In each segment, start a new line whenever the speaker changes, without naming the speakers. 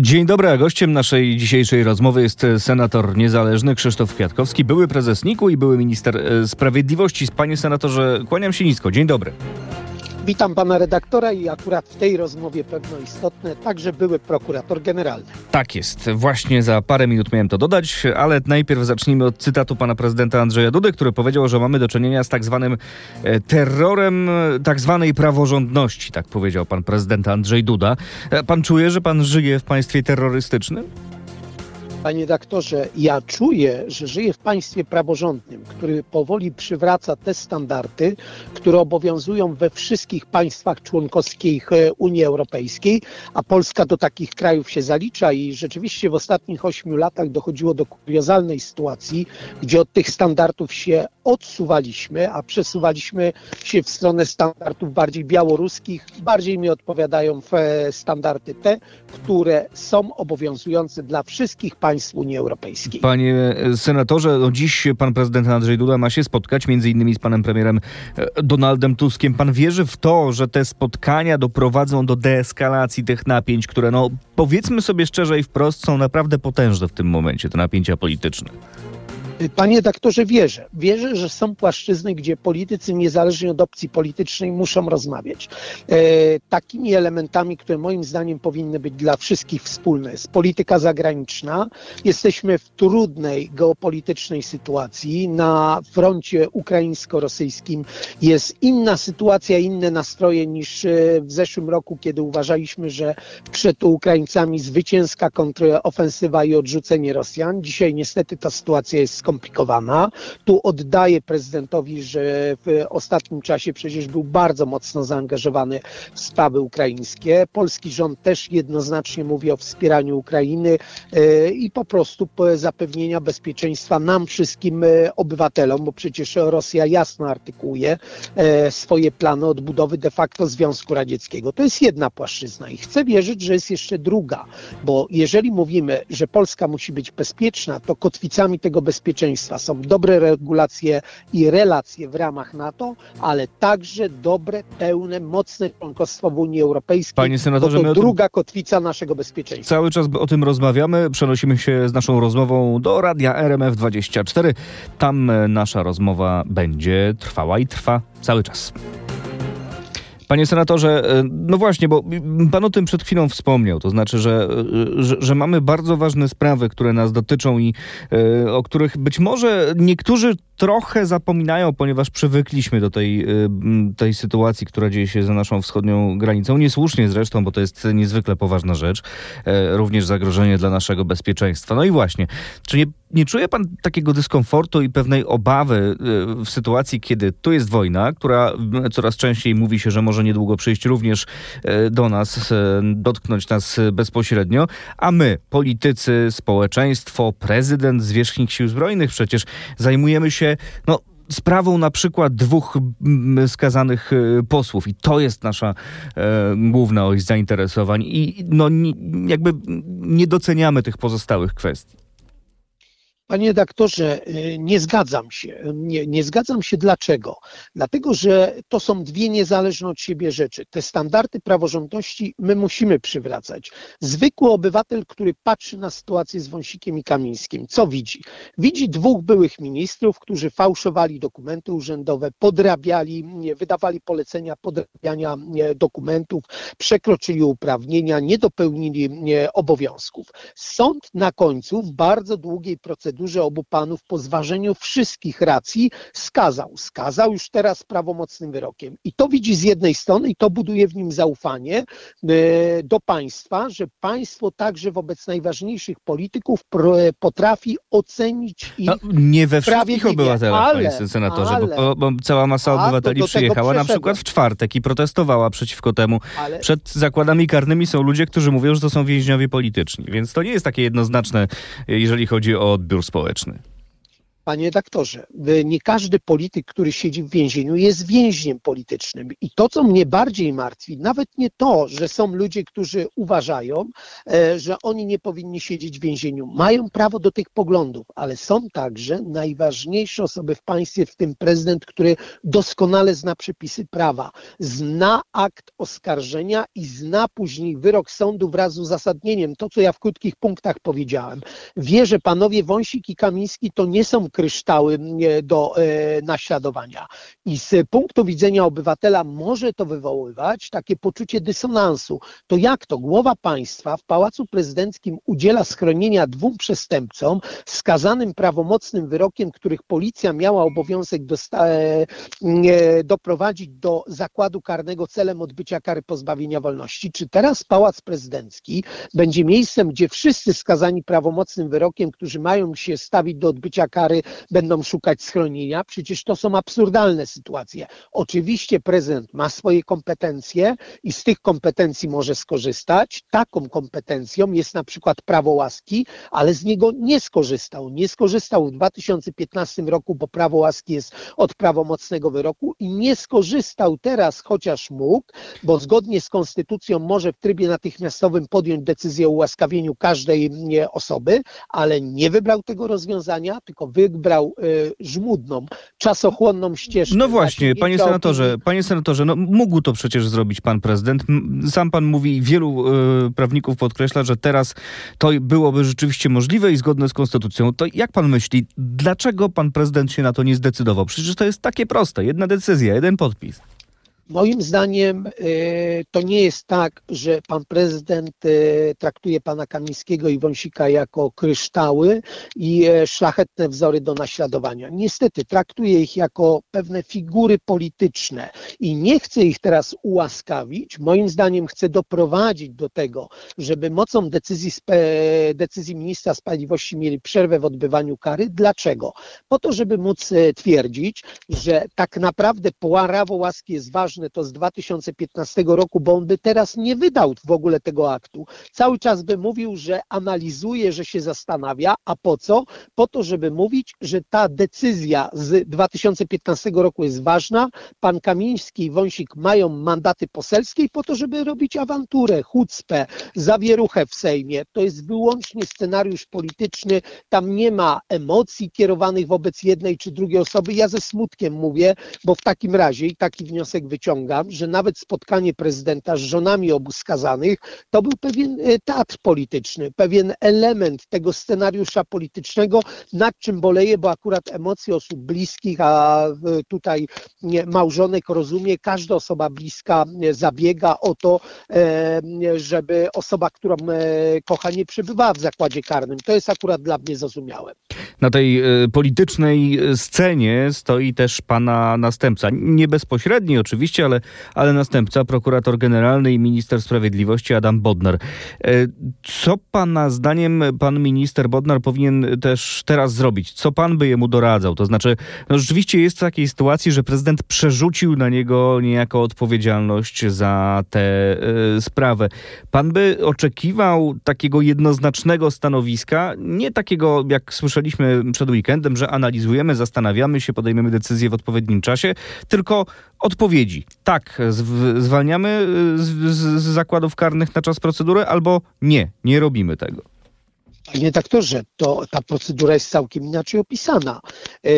Dzień dobry, a gościem naszej dzisiejszej rozmowy jest senator niezależny Krzysztof Kwiatkowski, były prezes NIK-u i były minister e, sprawiedliwości. Panie senatorze, kłaniam się nisko. Dzień dobry.
Witam pana redaktora i akurat w tej rozmowie pewno istotne także były prokurator generalny.
Tak jest. Właśnie za parę minut miałem to dodać, ale najpierw zacznijmy od cytatu pana prezydenta Andrzeja Dudy, który powiedział, że mamy do czynienia z tak zwanym e, terrorem e, tak zwanej praworządności, tak powiedział pan prezydent Andrzej Duda. E, pan czuje, że pan żyje w państwie terrorystycznym?
Panie doktorze, ja czuję, że żyję w państwie praworządnym, który powoli przywraca te standardy, które obowiązują we wszystkich państwach członkowskich e, Unii Europejskiej, a Polska do takich krajów się zalicza i rzeczywiście w ostatnich ośmiu latach dochodziło do kuriozalnej sytuacji, gdzie od tych standardów się odsuwaliśmy, a przesuwaliśmy się w stronę standardów bardziej białoruskich, bardziej mi odpowiadają e, standardy te, które są obowiązujące dla wszystkich państw państw Unii Europejskiej.
Panie senatorze, no dziś pan prezydent Andrzej Duda ma się spotkać między innymi z panem premierem e, Donaldem Tuskiem. Pan wierzy w to, że te spotkania doprowadzą do deeskalacji tych napięć, które no powiedzmy sobie szczerze i wprost są naprawdę potężne w tym momencie, te napięcia polityczne?
Panie doktorze, wierzę. Wierzę, że są płaszczyzny, gdzie politycy, niezależnie od opcji politycznej, muszą rozmawiać. E, takimi elementami, które moim zdaniem powinny być dla wszystkich wspólne, jest polityka zagraniczna. Jesteśmy w trudnej geopolitycznej sytuacji. Na froncie ukraińsko-rosyjskim jest inna sytuacja, inne nastroje niż e, w zeszłym roku, kiedy uważaliśmy, że przed Ukraińcami zwycięska kontrofensywa i odrzucenie Rosjan. Dzisiaj niestety ta sytuacja jest skomplikowana. Tu oddaję prezydentowi, że w ostatnim czasie przecież był bardzo mocno zaangażowany w sprawy ukraińskie. Polski rząd też jednoznacznie mówi o wspieraniu Ukrainy e, i po prostu zapewnienia bezpieczeństwa nam wszystkim e, obywatelom, bo przecież Rosja jasno artykułuje e, swoje plany odbudowy de facto Związku Radzieckiego. To jest jedna płaszczyzna i chcę wierzyć, że jest jeszcze druga, bo jeżeli mówimy, że Polska musi być bezpieczna, to kotwicami tego bezpieczeństwa bezpieczeństwa. Są dobre regulacje i relacje w ramach NATO, ale także dobre, pełne, mocne członkostwo w Unii Europejskiej.
Panie senatorze,
to druga kotwica naszego bezpieczeństwa.
Cały czas o tym rozmawiamy. Przenosimy się z naszą rozmową do radia RMF24. Tam e, nasza rozmowa będzie trwała i trwa cały czas. Panie senatorze, e, no właśnie, bo pan o tym przed chwilą wspomniał, to znaczy, że, e, że, że mamy bardzo ważne sprawy, które nas dotyczą i e, o których być może niektórzy trochę zapominają, ponieważ przywykliśmy do tej, tej sytuacji, która dzieje się za naszą wschodnią granicą. Niesłusznie zresztą, bo to jest niezwykle poważna rzecz, również zagrożenie dla naszego bezpieczeństwa. No i właśnie, czy nie, nie czuje pan takiego dyskomfortu i pewnej obawy w sytuacji, kiedy tu jest wojna, która coraz częściej mówi się, że może niedługo przyjść również e, do nas, dotknąć nas bezpośrednio, a my, politycy, społeczeństwo, prezydent, zwierzchnik sił zbrojnych przecież zajmujemy się, no, sprawą na przykład dwóch skazanych e, posłów i to jest nasza e, główna oś zainteresowań i no, jakby nie doceniamy tych pozostałych kwestii.
Panie doktorze, y, nie zgadzam się. Nie, nie, zgadzam się dlaczego? Dlatego, że to są dwie niezależne od siebie rzeczy. Te standardy praworządności my musimy przywracać. Zwykły obywatel, który patrzy na sytuację z Wąsikiem i Kamińskim, co widzi? Widzi dwóch byłych ministrów, którzy fałszowali dokumenty urzędowe, podrabiali, wydawali polecenia podrabiania dokumentów, przekroczyli uprawnienia, nie dopełnili obowiązków. Sąd na końcu w bardzo długiej procedurze procedurze obu panów po zważeniu wszystkich racji skazał. Skazał już teraz prawomocnym wyrokiem. I to widzi z jednej strony i to buduje w nim zaufanie e, do państwa, że państwo także wobec najważniejszych polityków potrafi ocenić ich
no, Nie we wszystkich obywatelach, ale, panie senatorze, ale, bo, bo, cała masa obywateli przyjechała na przykład w czwartek i protestowała przeciwko temu. Ale, Przed zakładami karnymi są ludzie, którzy mówią, że to są więźniowie polityczni, więc to nie jest takie jednoznaczne, jeżeli chodzi o odbiór społeczny.
Panie doktorze, nie każdy polityk, który siedzi w więzieniu, jest więźniem politycznym. I to, co mnie bardziej martwi, nawet nie to, że są ludzie, którzy uważają, e, że oni nie powinni siedzieć w więzieniu. Mają prawo do tych poglądów, ale są także najważniejsze osoby w państwie, w tym prezydent, który doskonale zna przepisy prawa, zna akt oskarżenia i zna później wyrok sądu wraz z uzasadnieniem. To, co ja w krótkich punktach powiedziałem. Wie, że panowie Wąsik i Kamiński to nie są kryształy do e, naśladowania. I z punktu widzenia obywatela może to wywoływać takie poczucie dysonansu. To jak to głowa państwa w Pałacu Prezydenckim udziela schronienia dwóm przestępcom skazanym prawomocnym wyrokiem, których policja miała obowiązek e, doprowadzić do zakładu karnego celem odbycia kary pozbawienia wolności. Czy teraz Pałac Prezydencki będzie miejscem, gdzie wszyscy skazani prawomocnym wyrokiem, którzy mają się stawić do odbycia kary, będą szukać schronienia. Przecież to są absurdalne sytuacje. Oczywiście prezydent ma swoje kompetencje i z tych kompetencji może skorzystać. Taką kompetencją jest na przykład prawo łaski, ale z niego nie skorzystał. Nie skorzystał w 2015 roku, bo prawo łaski jest od prawomocnego wyroku i nie skorzystał teraz, chociaż mógł, bo zgodnie z konstytucją może w trybie natychmiastowym podjąć decyzję o ułaskawieniu każdej osoby, ale nie wybrał tego rozwiązania, tylko wybrał y, żmudną, czasochłonną ścieżkę.
No właśnie, panie senatorze, panie senatorze, no mógł to przecież zrobić pan prezydent. Sam pan mówi, wielu y, prawników podkreśla, że teraz to byłoby rzeczywiście możliwe i zgodne z konstytucją. To jak pan myśli, dlaczego pan prezydent się na to nie zdecydował? Przecież to jest takie proste, jedna decyzja, jeden podpis.
Moim zdaniem e, to nie jest tak, że pan prezydent e, traktuje pana Kamińskiego i Wąsika jako kryształy i e, szlachetne wzory do naśladowania. Niestety traktuje ich jako pewne figury polityczne i nie chce ich teraz ułaskawić. Moim zdaniem chce doprowadzić do tego, żeby mocą decyzji, decyzji ministra sprawiedliwości mieli przerwę w odbywaniu kary. Dlaczego? Po to, żeby móc twierdzić, że tak naprawdę prawo łaski jest ważne ważne to z 2015 roku, bo on by teraz nie wydał w ogóle tego aktu. Cały czas by mówił, że analizuje, że się zastanawia, a po co? Po to, żeby mówić, że ta decyzja z 2015 roku jest ważna. Pan Kamiński i Wąsik mają mandaty poselskie po to, żeby robić awanturę, chucpę, zawieruchę w Sejmie. To jest wyłącznie scenariusz polityczny. Tam nie ma emocji kierowanych wobec jednej czy drugiej osoby. Ja ze smutkiem mówię, bo w takim razie i taki wniosek wyciągam, że nawet spotkanie prezydenta z żonami obu skazanych to był pewien e, teatr polityczny, pewien element tego scenariusza politycznego, nad czym boleję, bo akurat emocje osób bliskich, a tutaj małżonek rozumie, każda osoba bliska zabiega o to, e, żeby osoba, którą e, kocha, nie przebywała w zakładzie karnym. To jest akurat dla mnie zrozumiałe.
Na tej politycznej scenie stoi też pana następca. Nie bezpośredni oczywiście, oczywiście, ale, ale następca, prokurator generalny i minister sprawiedliwości Adam Bodnar. E, co pana zdaniem pan minister Bodnar powinien też teraz zrobić? Co pan by jemu doradzał? To znaczy, no rzeczywiście jest w takiej sytuacji, że prezydent przerzucił na niego niejako odpowiedzialność za tę y, sprawę. Pan by oczekiwał takiego jednoznacznego stanowiska, nie takiego, jak słyszeliśmy przed weekendem, że analizujemy, zastanawiamy się, podejmiemy decyzję w odpowiednim czasie, tylko odpowiedzi. Tak, zwalniamy y, z, z, z zakładów karnych na czas procedury, albo nie, nie robimy tego.
Panie doktorze, to ta procedura jest całkiem inaczej opisana. E,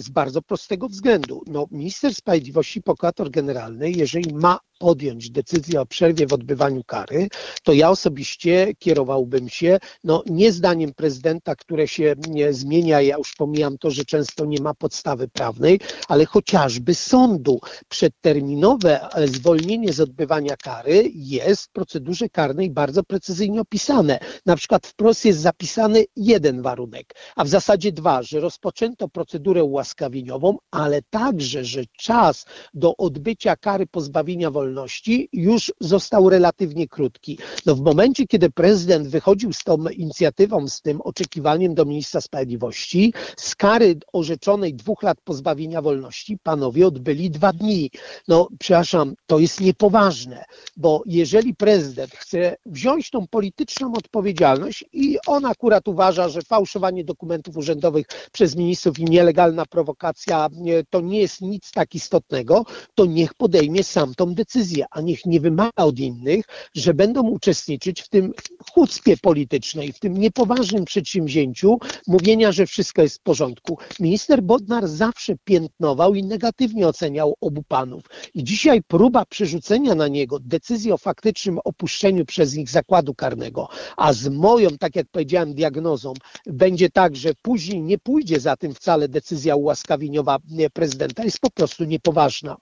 z bardzo prostego względu. No, minister sprawiedliwości, prokurator generalny, jeżeli ma podjąć decyzję o przerwie w odbywaniu kary, to ja osobiście kierowałbym się no, nie zdaniem prezydenta, które się zmienia, ja już pomijam to, że często nie ma podstawy prawnej, ale chociażby sądu. Przedterminowe zwolnienie z odbywania kary jest w procedurze karnej bardzo precyzyjnie opisane. Na przykład wprost jest zapisany jeden warunek, a w zasadzie dwa, że rozpoczęto procedurę ułaskawieniową, ale także, że czas do odbycia kary pozbawienia wolności wolności już został relatywnie krótki. No w momencie, kiedy prezydent wychodził z tą inicjatywą, z tym oczekiwaniem do ministra sprawiedliwości, z kary orzeczonej dwóch lat pozbawienia wolności, panowie odbyli dwa dni. No, przepraszam, to jest niepoważne, bo jeżeli prezydent chce wziąć tą polityczną odpowiedzialność i on akurat uważa, że fałszowanie dokumentów urzędowych przez ministrów i nielegalna prowokacja to nie jest nic tak istotnego, to niech podejmie sam tą decyzję, a niech nie wymaga od innych, że będą uczestniczyć w tym chucpie politycznej, w tym niepoważnym przedsięwzięciu mówienia, że wszystko jest w porządku. Minister Bodnar zawsze piętnował i negatywnie oceniał obu panów. I dzisiaj próba przerzucenia na niego decyzji o faktycznym opuszczeniu przez nich zakładu karnego, a z moją, tak jak powiedziałem, diagnozą będzie tak, że później nie pójdzie za tym wcale decyzja ułaskawieniowa prezydenta, jest po prostu niepoważna.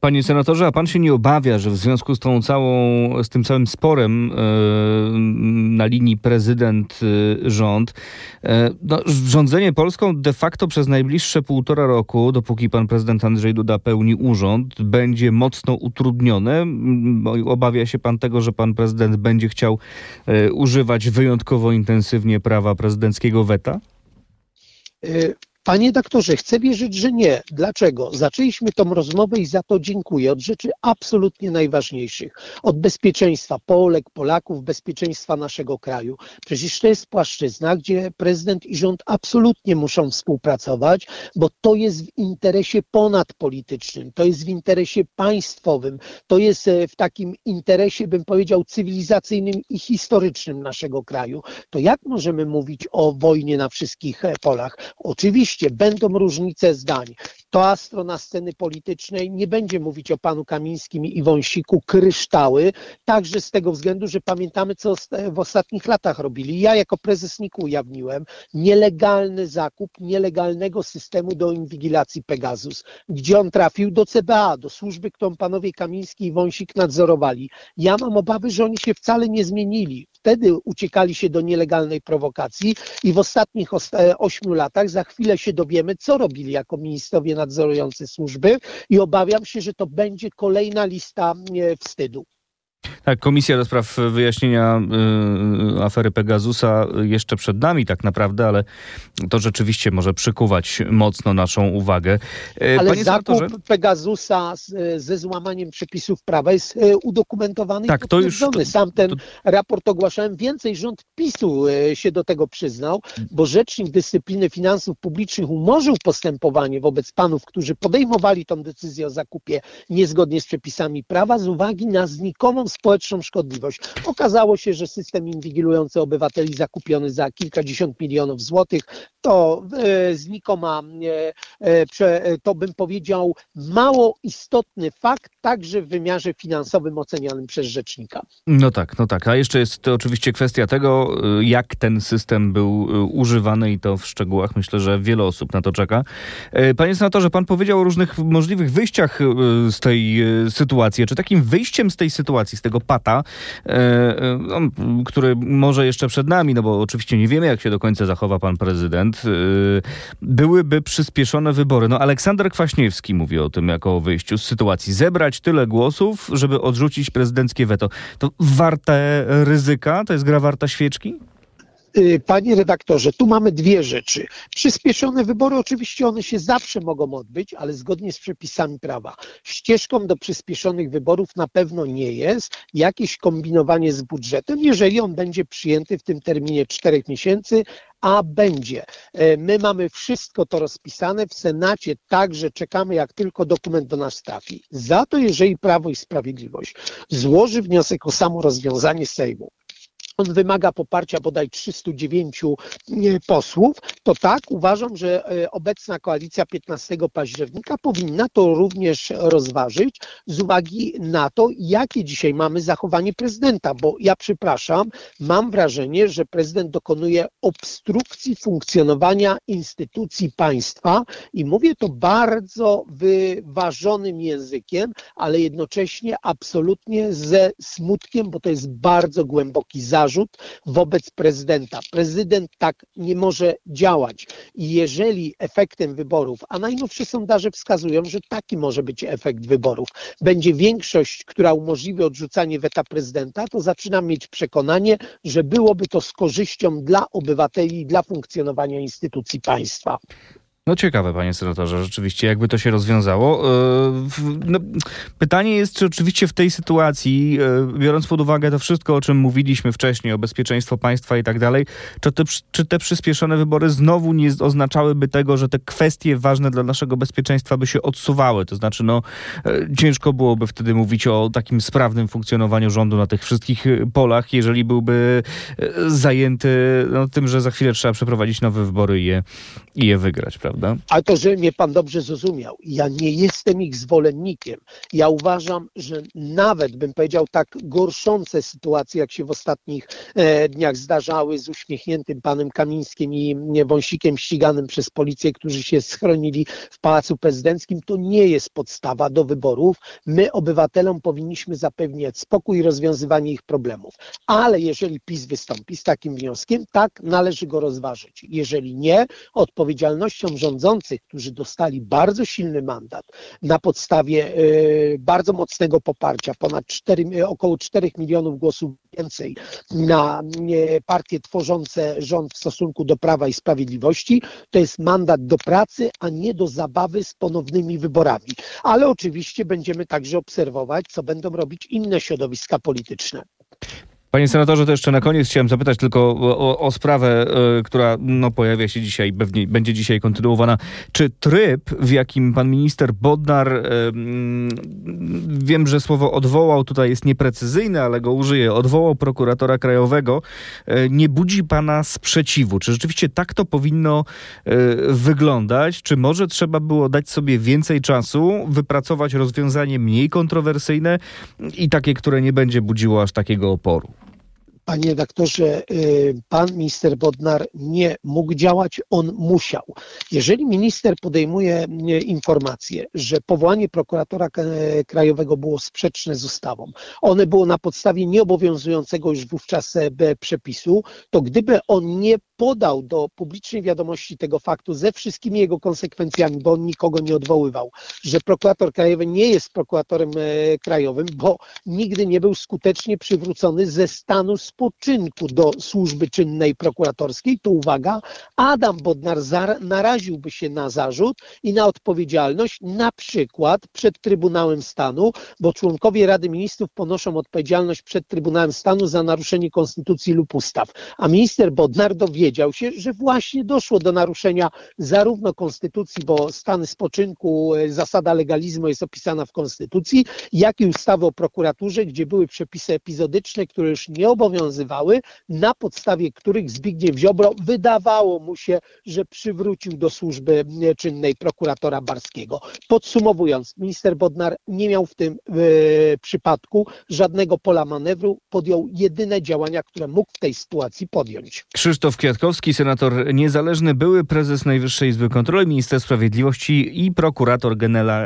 Panie senatorze, a pan się nie obawia, że w związku z tą całą, z tym całym sporem yy, na linii prezydent-rząd, yy, no, rządzenie Polską de facto przez najbliższe półtora roku, dopóki pan prezydent Andrzej Duda pełni urząd, będzie mocno utrudnione? Obawia się pan tego, że pan prezydent będzie chciał yy, używać wyjątkowo intensywnie prawa prezydenckiego weta?
Panie doktorze, chcę wierzyć, że nie. Dlaczego? Zaczęliśmy tą rozmowę i za to dziękuję. Od rzeczy absolutnie najważniejszych. Od bezpieczeństwa Polek, Polaków, bezpieczeństwa naszego kraju. Przecież to jest płaszczyzna, gdzie prezydent i rząd absolutnie muszą współpracować, bo to jest w interesie ponadpolitycznym, to jest w interesie państwowym, to jest e, w takim interesie, bym powiedział, cywilizacyjnym i historycznym naszego kraju. To jak możemy mówić o wojnie na wszystkich e, polach? Oczywiście, Oczywiście będą różnice zdań. Ta strona sceny politycznej nie będzie mówić o panu Kamińskim i Wąsiku kryształy, także z tego względu, że pamiętamy, co w ostatnich latach robili. Ja jako prezes nik ujawniłem nielegalny zakup nielegalnego systemu do inwigilacji Pegasus, gdzie on trafił do CBA, do służby, którą panowie Kamiński i Wąsik nadzorowali. Ja mam obawy, że oni się wcale nie zmienili. Wtedy uciekali się do nielegalnej prowokacji i w ostatnich ośmiu latach za chwilę się dowiemy, co robili jako ministrowie nadzorujący służby i obawiam się, że to będzie kolejna lista e, wstydu.
Tak, komisja do spraw wyjaśnienia y, afery Pegasusa jeszcze przed nami tak naprawdę, ale to rzeczywiście może przykuwać mocno naszą uwagę.
Y, ale Panie zakup senatorze... Pegasusa z, ze złamaniem przepisów prawa jest y, udokumentowany tak, i to już Sam ten to... raport ogłaszałem. Więcej rząd PiSu y, się do tego przyznał, bo Rzecznik Dyscypliny Finansów Publicznych umorzył postępowanie wobec panów, którzy podejmowali tą decyzję o zakupie niezgodnie z przepisami prawa z uwagi na znikomą społeczną szkodliwość. Okazało się, że system inwigilujący obywateli zakupiony za kilkadziesiąt milionów złotych to e, znikoma, e, e, to bym powiedział, mało istotny fakt, także w wymiarze finansowym ocenianym przez rzecznika.
No tak, no tak. A jeszcze jest to oczywiście kwestia tego, jak ten system był używany i to w szczegółach. Myślę, że wiele osób na to czeka. Panie senatorze, pan powiedział o różnych możliwych wyjściach z tej sytuacji. Czy takim wyjściem z tej sytuacji, z tego pata, no, który może jeszcze przed nami, no bo oczywiście nie wiemy, jak się do końca zachowa pan prezydent, Y, byłyby przyspieszone wybory. No Aleksander Kwaśniewski mówi o tym jako o wyjściu z sytuacji. Zebrać tyle głosów, żeby odrzucić prezydenckie weto. To warte ryzyka? To jest gra warta świeczki?
Y, panie redaktorze, tu mamy dwie rzeczy. Przyspieszone wybory, oczywiście one się zawsze mogą odbyć, ale zgodnie z przepisami prawa. Ścieżką do przyspieszonych wyborów na pewno nie jest jakieś kombinowanie z budżetem, jeżeli on będzie przyjęty w tym terminie czterech miesięcy, a będzie. E, my mamy wszystko to rozpisane w Senacie, także czekamy, jak tylko dokument do nas trafi. Za to, jeżeli Prawo i Sprawiedliwość złoży wniosek o samo rozwiązanie Sejmu, on wymaga poparcia bodaj 309 posłów, to tak, uważam, że e, obecna koalicja 15 października powinna to również rozważyć z uwagi na to, jakie dzisiaj mamy zachowanie prezydenta, bo ja przepraszam, mam wrażenie, że prezydent dokonuje obstrukcji funkcjonowania instytucji państwa i mówię to bardzo wyważonym językiem, ale jednocześnie absolutnie ze smutkiem, bo to jest bardzo głęboki zarzut zarzut wobec prezydenta. Prezydent tak nie może działać. I jeżeli efektem wyborów, a najnowsze sondaże wskazują, że taki może być efekt wyborów, będzie większość, która umożliwi odrzucanie weta prezydenta, to zaczynam mieć przekonanie, że byłoby to z korzyścią dla obywateli i dla funkcjonowania instytucji państwa.
No ciekawe, panie senatorze, rzeczywiście, jakby to się rozwiązało. E, no, pytanie jest, czy oczywiście w tej sytuacji, e, biorąc pod uwagę to wszystko, o czym mówiliśmy wcześniej, o bezpieczeństwo państwa i tak dalej, czy te, czy te przyspieszone wybory znowu nie oznaczałyby tego, że te kwestie ważne dla naszego bezpieczeństwa by się odsuwały? To znaczy, no, e, ciężko byłoby wtedy mówić o takim sprawnym funkcjonowaniu rządu na tych wszystkich polach, jeżeli byłby zajęty no, tym, że za chwilę trzeba przeprowadzić nowe wybory i je, i je wygrać, prawda? Prawda?
Ale to, że mnie pan dobrze zrozumiał. Ja nie jestem ich zwolennikiem. Ja uważam, że nawet bym powiedział tak gorszące sytuacje, jak się w ostatnich e, dniach zdarzały z uśmiechniętym panem Kamińskim i Wąsikiem ściganym przez policję, którzy się schronili w Pałacu Prezydenckim, to nie jest podstawa do wyborów. My obywatelom powinniśmy zapewniać spokój i rozwiązywanie ich problemów. Ale jeżeli PiS wystąpi z takim wnioskiem, tak, należy go rozważyć. Jeżeli nie, odpowiedzialnością rządzących, którzy dostali bardzo silny mandat na podstawie e, bardzo mocnego poparcia, ponad 4, e, około 4 milionów głosów więcej na e, partie tworzące rząd w stosunku do Prawa i Sprawiedliwości, to jest mandat do pracy, a nie do zabawy z ponownymi wyborami. Ale oczywiście będziemy także obserwować, co będą robić inne środowiska polityczne.
Panie senatorze, to jeszcze na koniec chciałem zapytać tylko o, o sprawę, y, która no, pojawia się dzisiaj, pewnie będzie dzisiaj kontynuowana. Czy tryb, w jakim pan minister Bodnar, y, wiem, że słowo odwołał tutaj jest nieprecyzyjne, ale go użyję, odwołał prokuratora krajowego, y, nie budzi pana sprzeciwu? Czy rzeczywiście tak to powinno wyglądać? Czy może trzeba było dać sobie więcej czasu, wypracować rozwiązanie mniej kontrowersyjne i takie, które nie będzie budziło aż takiego oporu?
Panie redaktorze, y, pan minister Bodnar nie mógł działać, on musiał. Jeżeli minister podejmuje y, informację, że powołanie prokuratora krajowego było sprzeczne z ustawą, one było na podstawie nieobowiązującego już wówczas e, przepisu, to gdyby on nie podał do publicznej wiadomości tego faktu ze wszystkimi jego konsekwencjami, bo on nikogo nie odwoływał, że prokurator krajowy nie jest prokuratorem e, krajowym, bo nigdy nie był skutecznie przywrócony ze stanu spoczynku do służby czynnej prokuratorskiej, to uwaga, Adam Bodnar naraziłby się na zarzut i na odpowiedzialność na przykład przed Trybunałem Stanu, bo członkowie Rady Ministrów ponoszą odpowiedzialność przed Trybunałem Stanu za naruszenie konstytucji lub ustaw, a minister Bodnar dowiedział się, że właśnie doszło do naruszenia zarówno konstytucji, bo stan spoczynku, e, zasada legalizmu jest opisana w konstytucji, jak i ustawy o prokuraturze, gdzie były przepisy epizodyczne, które już nie obowiązują obowiązywały, na podstawie których Zbigniew Ziobro wydawało mu się, że przywrócił do służby czynnej prokuratora Barskiego. Podsumowując, minister Bodnar nie miał w tym e, przypadku żadnego pola manewru, podjął jedyne działania, które mógł w tej sytuacji podjąć.
Krzysztof Kwiatkowski, senator niezależny, były prezes Najwyższej Izby Kontroli, minister sprawiedliwości i prokurator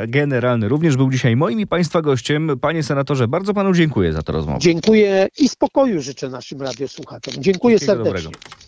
generalny również był dzisiaj moim i Państwa gościem. Panie senatorze, bardzo Panu dziękuję za tę rozmowę.
Dziękuję i spokoju życzę naszym radiosłuchaczom. Dziękuję serdecznie. Dobrego.